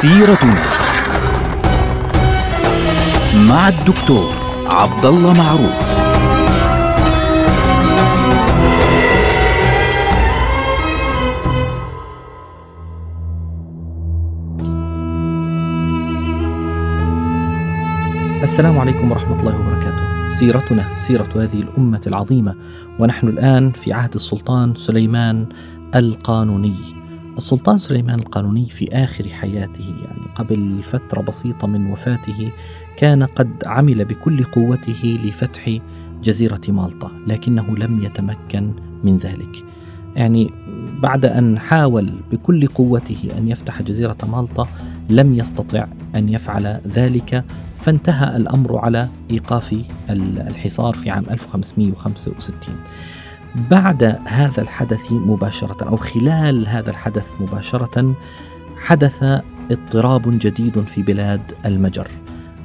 سيرتنا مع الدكتور عبد الله معروف السلام عليكم ورحمة الله وبركاته. سيرتنا سيرة هذه الأمة العظيمة ونحن الآن في عهد السلطان سليمان القانوني. السلطان سليمان القانوني في آخر حياته يعني قبل فترة بسيطة من وفاته كان قد عمل بكل قوته لفتح جزيرة مالطا لكنه لم يتمكن من ذلك. يعني بعد أن حاول بكل قوته أن يفتح جزيرة مالطا لم يستطع أن يفعل ذلك فانتهى الأمر على إيقاف الحصار في عام 1565 بعد هذا الحدث مباشرة أو خلال هذا الحدث مباشرة حدث اضطراب جديد في بلاد المجر.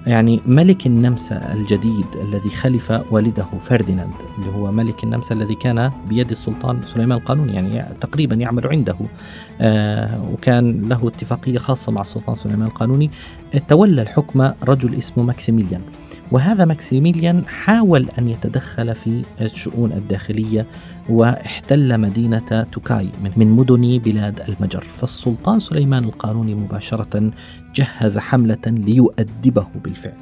يعني ملك النمسا الجديد الذي خلف والده فرديناند اللي هو ملك النمسا الذي كان بيد السلطان سليمان القانوني يعني تقريبا يعمل عنده. آه وكان له اتفاقية خاصة مع السلطان سليمان القانوني. تولى الحكم رجل اسمه ماكسيميليان. وهذا ماكسيميليان حاول أن يتدخل في الشؤون الداخلية واحتل مدينة توكاي من مدن بلاد المجر. فالسلطان سليمان القانوني مباشرة جهز حملة ليؤدبه بالفعل.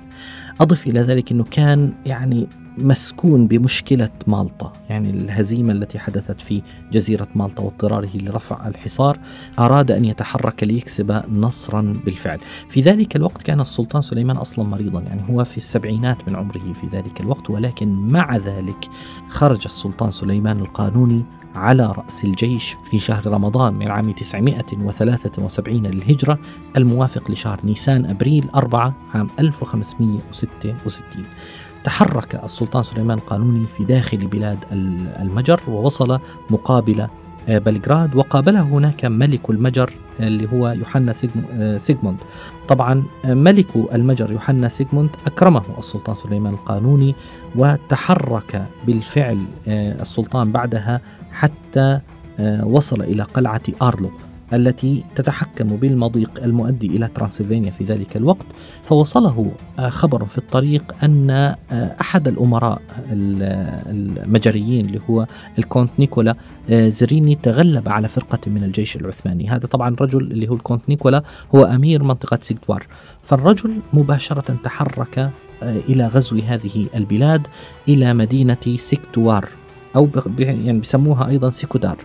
أضف إلى ذلك أنه كان يعني مسكون بمشكلة مالطا يعني الهزيمة التي حدثت في جزيرة مالطا واضطراره لرفع الحصار أراد أن يتحرك ليكسب نصرا بالفعل. في ذلك الوقت كان السلطان سليمان أصلا مريضا يعني هو في السبعينات من عمره في ذلك الوقت ولكن مع ذلك خرج السلطان سليمان القانوني على رأس الجيش في شهر رمضان من عام 973 للهجرة الموافق لشهر نيسان أبريل 4 عام 1566 تحرك السلطان سليمان القانوني في داخل بلاد المجر ووصل مقابل آه، بلغراد وقابله هناك ملك المجر اللي هو يوحنا آه، سيغموند طبعا آه، ملك المجر يوحنا سيغموند أكرمه السلطان سليمان القانوني وتحرك بالفعل السلطان بعدها حتى وصل إلى قلعة آرلو التي تتحكم بالمضيق المؤدي إلى ترانسلفانيا في ذلك الوقت. فوصله آه، خبر في الطريق أن آه، أحد الأمراء المجريين اللي هو الكونت نيكولا آه، زريني تغلب على فرقة من الجيش العثماني. هذا طبعا رجل اللي هو الكونت نيكولا هو أمير منطقة سيكتوار فالرجل مباشرة تحرك إلى غزو هذه البلاد إلى مدينة سيكتوار أو يعني بيسموها أيضا سيكودار.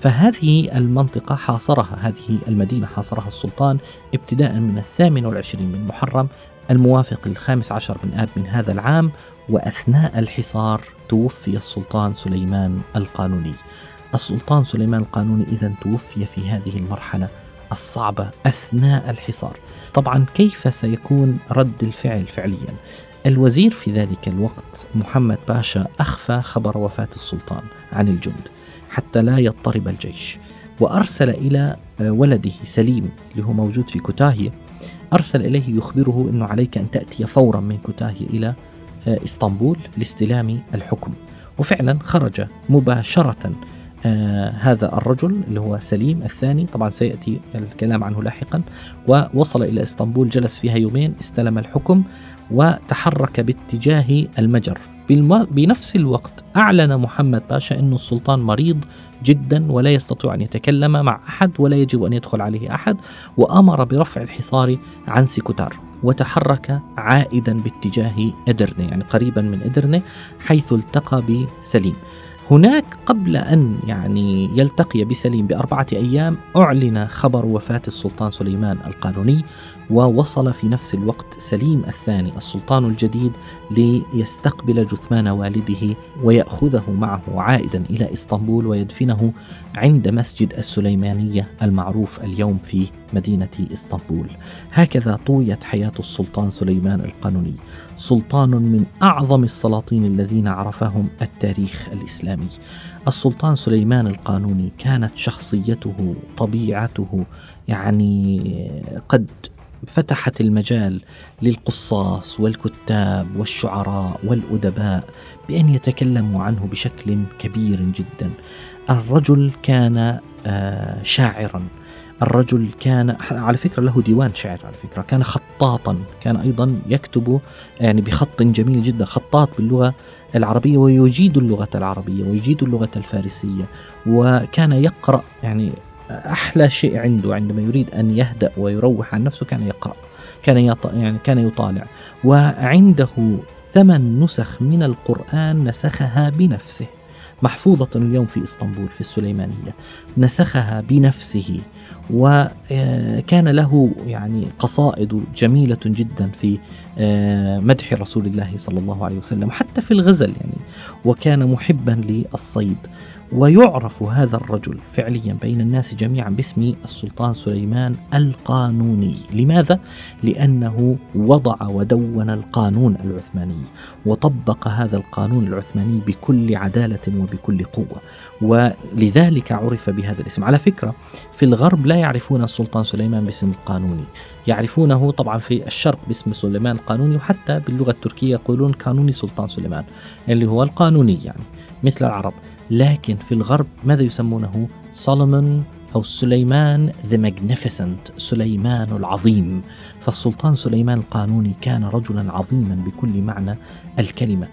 فهذه المنطقة حاصرها هذه المدينة حاصرها السلطان ابتداء من الثامن والعشرين من محرم الموافق للخامس عشر من آب من هذا العام وأثناء الحصار توفي السلطان سليمان القانوني. السلطان سليمان القانوني إذا توفي في هذه المرحلة الصعبة أثناء الحصار. طبعا كيف سيكون رد الفعل فعليا؟ الوزير في ذلك الوقت محمد باشا أخفى خبر وفاة السلطان عن الجند حتى لا يضطرب الجيش وأرسل إلى آه، ولده سليم اللي هو موجود في كوتاهية أرسل إليه يخبره أنه عليك أن تأتي فورا من كوتاهية إلى آه، إسطنبول لاستلام الحكم. وفعلا خرج مباشرة آه هذا الرجل اللي هو سليم الثاني. طبعا سيأتي الكلام عنه لاحقا. ووصل إلى إسطنبول جلس فيها يومين استلم الحكم وتحرك باتجاه المجر. بنفس الوقت أعلن محمد باشا أن السلطان مريض جدا ولا يستطيع أن يتكلم مع أحد ولا يجب أن يدخل عليه أحد وأمر برفع الحصار عن سيكوتار. وتحرك عائدا باتجاه إدرنة يعني قريبا من إدرنة حيث التقى بسليم. هناك قبل أن يعني يلتقي بسليم بأربعة أيام أعلن خبر وفاة السلطان سليمان القانوني ووصل في نفس الوقت سليم الثاني السلطان الجديد ليستقبل جثمان والده ويأخذه معه عائدا إلى إسطنبول ويدفنه عند مسجد السليمانية المعروف اليوم في مدينة إسطنبول. هكذا طويت حياة السلطان سليمان القانوني سلطان من أعظم السلاطين الذين عرفهم التاريخ الإسلامي. السلطان سليمان القانوني كانت شخصيته طبيعته يعني قد فتحت المجال للقصاص والكتاب والشعراء والأدباء بأن يتكلموا عنه بشكل كبير جدا. الرجل كان آه، شاعرا. الرجل كان على فكرة له ديوان شعر على فكرة. كان خطاطا. كان أيضا يكتب يعني بخط جميل جدا خطاط باللغة العربية ويجيد اللغة العربية ويجيد اللغة الفارسية وكان يقرأ يعني أحلى شيء عنده عندما يريد أن يهدأ ويروح عن نفسه كان يقرأ كان يعني كان يطالع. وعنده ثمان نسخ من القرآن نسخها بنفسه. محفوظة اليوم في إسطنبول في السليمانية. نسخها بنفسه. وكان له يعني قصائد جميلة جدا في آه، مدح رسول الله صلى الله عليه وسلم حتى في الغزل يعني. وكان محبا للصيد. ويعرف هذا الرجل فعليا بين الناس جميعا باسم السلطان سليمان القانوني. لماذا؟ لأنه وضع ودون القانون العثماني وطبق هذا القانون العثماني بكل عدالة وبكل قوة ولذلك عرف بهذا الاسم. على فكرة في الغرب لا يعرفون السلطان سليمان باسم القانوني. يعرفونه طبعا في الشرق باسم سليمان القانوني وحتى باللغة التركية يقولون قانوني سلطان سليمان اللي هو القانوني يعني مثل العرب. لكن في الغرب ماذا يسمونه؟ سولومون أو سليمان the Magnificent سليمان العظيم. فالسلطان سليمان القانوني كان رجلا عظيما بكل معنى الكلمة.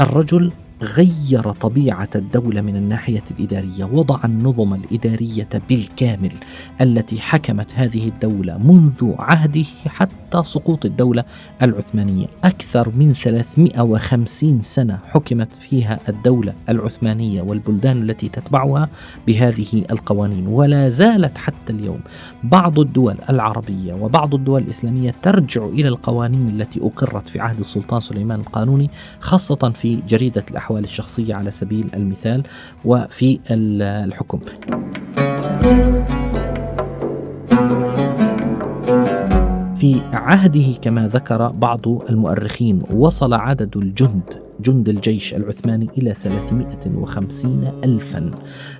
الرجل غيّر طبيعة الدولة من الناحية الإدارية وضع النظم الإدارية بالكامل التي حكمت هذه الدولة منذ عهده حتى سقوط الدولة العثمانية. أكثر من 350 سنة حكمت فيها الدولة العثمانية والبلدان التي تتبعها بهذه القوانين ولا زالت حتى اليوم. بعض الدول العربية وبعض الدول الإسلامية ترجع إلى القوانين التي أقرت في عهد السلطان سليمان القانوني خاصة في جريدة الأحوال الأحوال الشخصية على سبيل المثال وفي الحكم. في عهده كما ذكر بعض المؤرخين وصل عدد الجند جند الجيش العثماني إلى 350 ألفا.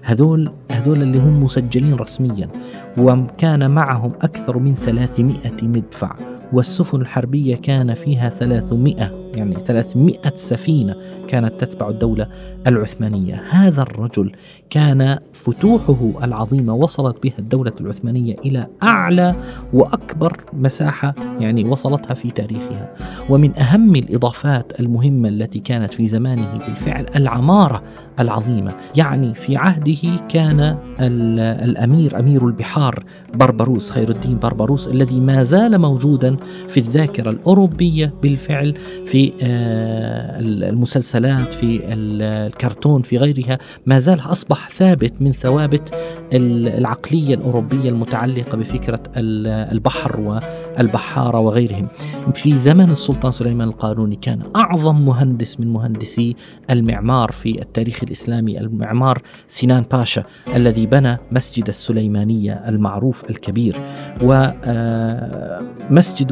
هذول هذول اللي هم مسجلين رسميا وكان معهم أكثر من 300 مدفع والسفن الحربية كان فيها 300 يعني 300 سفينة كانت تتبع الدولة العثمانية. هذا الرجل كان فتوحه العظيمة وصلت بها الدولة العثمانية إلى أعلى وأكبر مساحة يعني وصلتها في تاريخها. ومن أهم الإضافات المهمة التي كانت في زمانه بالفعل العمارة العظيمة. يعني في عهده كان الأمير أمير البحار بربروس خير الدين بربروس الذي ما زال موجودا في الذاكرة الأوروبية بالفعل في آه، المسلسلات في الكرتون في غيرها ما زال أصبح ثابت من ثوابت العقلية الأوروبية المتعلقة بفكرة البحر والبحارة وغيرهم. في زمن السلطان سليمان القانوني كان أعظم مهندس من مهندسي المعمار في التاريخ الإسلامي المعمار سنان باشا الذي بنى مسجد السليمانية المعروف الكبير. ومسجد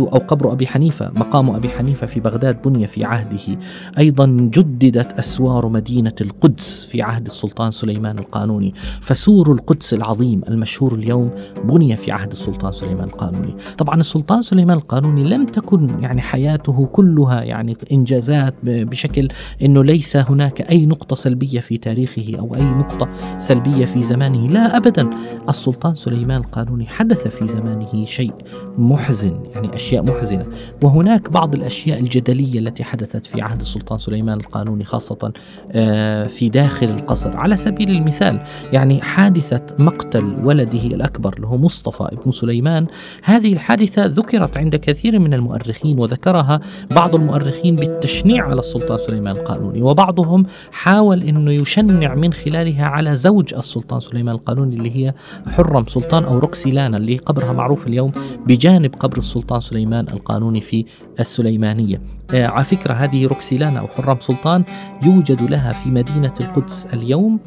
آه، أو قبر أبي حنيفة مقام أبي حنيفة في بغداد بني في عهده. أيضا جددت أسوار مدينة القدس في عهد السلطان سليمان القانوني فسور القدس العظيم المشهور اليوم بني في عهد السلطان سليمان القانوني طبعا السلطان سليمان القانوني لم تكن يعني حياته كلها يعني إنجازات بشكل أنه ليس هناك أي نقطة سلبية في تاريخه أو أي نقطة سلبية في زمانه. لا أبدا. السلطان سليمان القانوني حدث في زمانه شيء محزن يعني أشياء محزنة. وهناك بعض الأشياء الجدلية التي حدثت في عهد السلطان سليمان القانوني خاصة آه، في داخل القصر. على سبيل المثال يعني حادثة مقتل ولده الأكبر اللي هو مصطفى ابن سليمان. هذه الحادثة ذكرت عند كثير من المؤرخين وذكرها بعض المؤرخين بالتشنيع على السلطان سليمان القانوني وبعضهم حاول أنه يشنع من خلالها على زوج السلطان سليمان القانوني اللي هي حرم سلطان أو روكسيلانا اللي قبرها معروف اليوم بجانب قبر السلطان سليمان القانوني في السليمانية. آه، على فكرة هذه روكسيلانا أو حرم سلطان يوجد لها في مدينة القدس اليوم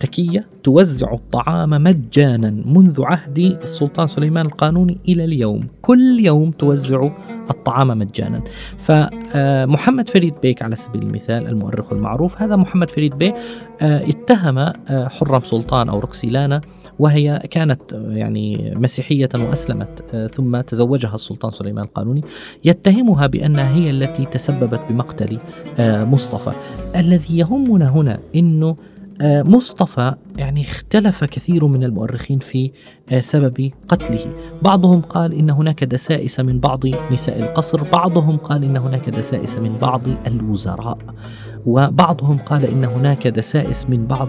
تكية توزع الطعام مجانا منذ عهد السلطان سليمان القانوني إلى اليوم. كل يوم توزع الطعام مجانا. فمحمد آه، فريد بيك على سبيل المثال المؤرخ المعروف هذا محمد فريد بيك اتهم حرم سلطان أو روكسيلانا وهي كانت يعني مسيحية وأسلمت ثم تزوجها السلطان سليمان القانوني. يتهمها بأنها هي التي تسببت بمقتل مصطفى. الذي يهمنا هنا أنه مصطفى يعني اختلف كثير من المؤرخين في سبب قتله. بعضهم قال إن هناك دسائس من بعض نساء القصر بعضهم قال إن هناك دسائس من بعض الوزراء وبعضهم قال إن هناك دسائس من بعض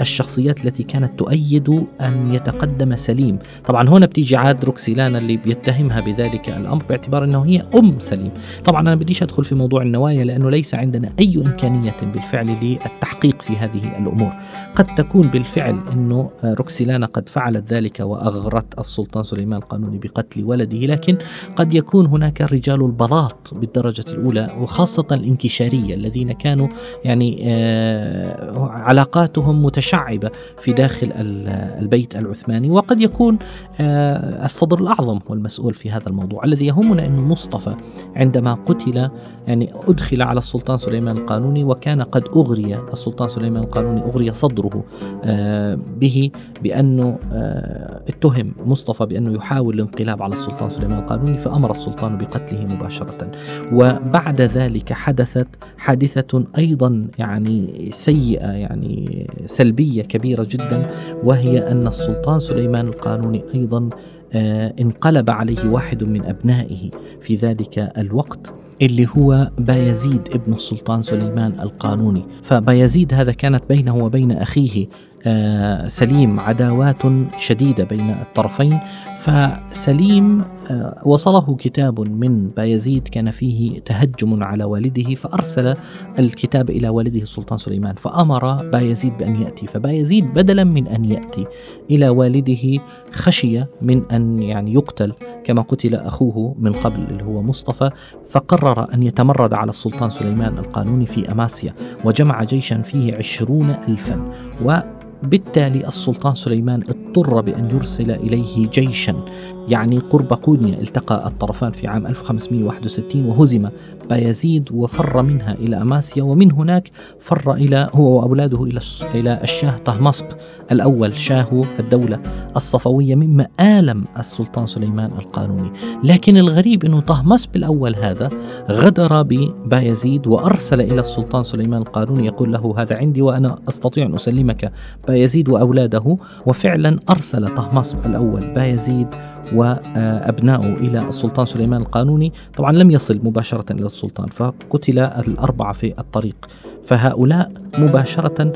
الشخصيات التي كانت تؤيد أن يتقدم سليم، طبعا هنا بتيجي عاد روكسيلانا اللي بيتهمها بذلك الأمر باعتبار إنه هي أم سليم، طبعا أنا بديش أدخل في موضوع النوايا لأنه ليس عندنا أي إمكانية بالفعل للتحقيق في هذه الأمور، قد تكون بالفعل إنه روكسيلانا قد فعلت ذلك واغرت السلطان سليمان القانوني بقتل ولده، لكن قد يكون هناك رجال البلاط بالدرجة الأولى وخاصة الانكشارية الذين كانوا يعني آه، علاقاتهم متشعبة في داخل البيت العثماني. وقد يكون آه، الصدر الأعظم هو المسؤول في هذا الموضوع الذي يهمنا أن مصطفى عندما قتل يعني أدخل على السلطان سليمان القانوني وكان قد أغري السلطان سليمان القانوني أغري صدره آه، به بأنه اتهم مصطفى بأنه يحاول الانقلاب على السلطان سليمان القانوني فأمر السلطان بقتله مباشرة. وبعد ذلك حدثت حادثة أيضا يعني سيئة يعني سلبية كبيرة جدا وهي أن السلطان سليمان القانوني أيضا آه، انقلب عليه واحد من أبنائه في ذلك الوقت اللي هو بايزيد ابن السلطان سليمان القانوني. فبايزيد هذا كانت بينه وبين أخيه سليم عداوات شديدة بين الطرفين. فسليم آه، وصله كتاب من بايزيد كان فيه تهجم على والده فأرسل الكتاب إلى والده السلطان سليمان فأمر بايزيد بأن يأتي. فبايزيد بدلا من أن يأتي إلى والده خشي من أن يعني يقتل كما قتل أخوه من قبل اللي هو مصطفى. فقرر أن يتمرد على السلطان سليمان القانوني في أماسيا وجمع جيشا فيه عشرون ألفا. و بالتالي السلطان سليمان اضطر بأن يرسل إليه جيشا يعني قرب قونيا التقى الطرفان في عام 1561 وهزم بايزيد وفر منها إلى أماسيا ومن هناك فر إلى هو وأولاده إلى إلى الشاه طهماسب الأول شاه الدولة الصفوية مما آلم السلطان سليمان القانوني. لكن الغريب أنه طهماسب الأول هذا غدر ببايزيد وأرسل إلى السلطان سليمان القانوني يقول له هذا عندي وأنا أستطيع أن أسلمك. بايزيد وأولاده وفعلا أرسل طهماسب الأول بايزيد وأبنائه إلى السلطان سليمان القانوني. طبعا لم يصل مباشرة إلى السلطان فقتل الأربعة في الطريق. فهؤلاء مباشرة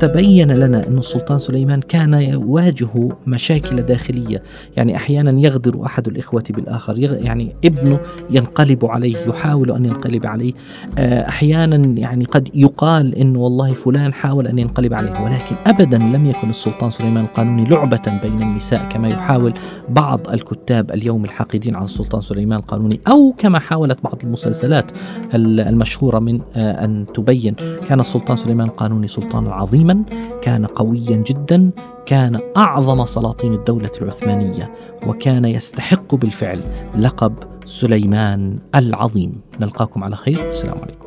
تبين لنا أن السلطان سليمان كان يواجه مشاكل داخلية. يعني أحيانا يغدر أحد الإخوة بالآخر. يعني ابنه ينقلب عليه يحاول أن ينقلب عليه. آه، أحيانا يعني قد يقال أنه والله فلان حاول أن ينقلب عليه ولكن أبدا لم يكن السلطان سليمان القانوني لعبة بين النساء كما يحاول بعض الكتاب اليوم الحاقدين على السلطان سليمان القانوني أو كما حاولت بعض المسلسلات المشهورة من آه، أن تبين كان السلطان سليمان القانوني سلطانا عظيما كان قويا جدا كان أعظم سلاطين الدولة العثمانية وكان يستحق بالفعل لقب سليمان العظيم. نلقاكم على خير. السلام عليكم.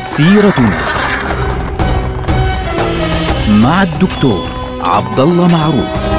سيرتنا مع الدكتور عبد الله معروف.